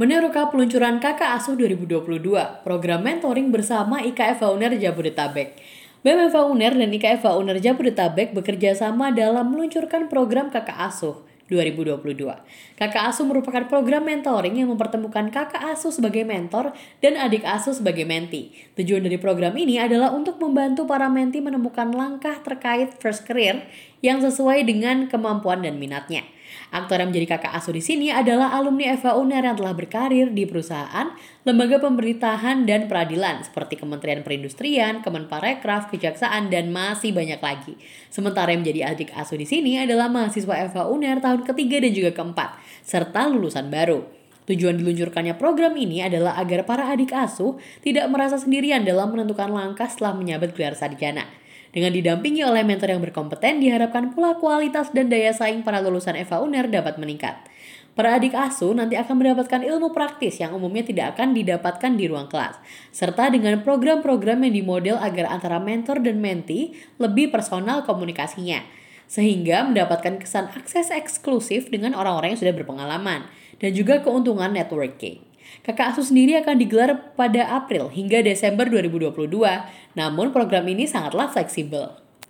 Meneruka peluncuran Kakak Asuh 2022, program mentoring bersama IKF Uner Jabodetabek. BMFA Uner dan IKF Uner Jabodetabek bekerja sama dalam meluncurkan program Kakak Asuh 2022. Kakak Asuh merupakan program mentoring yang mempertemukan kakak asuh sebagai mentor dan adik asuh sebagai menti. Tujuan dari program ini adalah untuk membantu para menti menemukan langkah terkait first career yang sesuai dengan kemampuan dan minatnya. Aktor yang menjadi kakak asuh di sini adalah alumni FH UNER yang telah berkarir di perusahaan, lembaga pemerintahan dan peradilan seperti Kementerian Perindustrian, Kemenparekraf, Kejaksaan dan masih banyak lagi. Sementara yang menjadi adik asuh di sini adalah mahasiswa FH UNER tahun ketiga dan juga keempat, serta lulusan baru. Tujuan diluncurkannya program ini adalah agar para adik asuh tidak merasa sendirian dalam menentukan langkah setelah menyabet gelar sarjana. Dengan didampingi oleh mentor yang berkompeten, diharapkan pula kualitas dan daya saing para lulusan Eva UNER dapat meningkat. Para adik asuh nanti akan mendapatkan ilmu praktis yang umumnya tidak akan didapatkan di ruang kelas, serta dengan program-program yang dimodel agar antara mentor dan menti lebih personal komunikasinya, sehingga mendapatkan kesan akses eksklusif dengan orang-orang yang sudah berpengalaman, dan juga keuntungan networking. Kakak asuh sendiri akan digelar pada April hingga Desember 2022, namun program ini sangatlah fleksibel.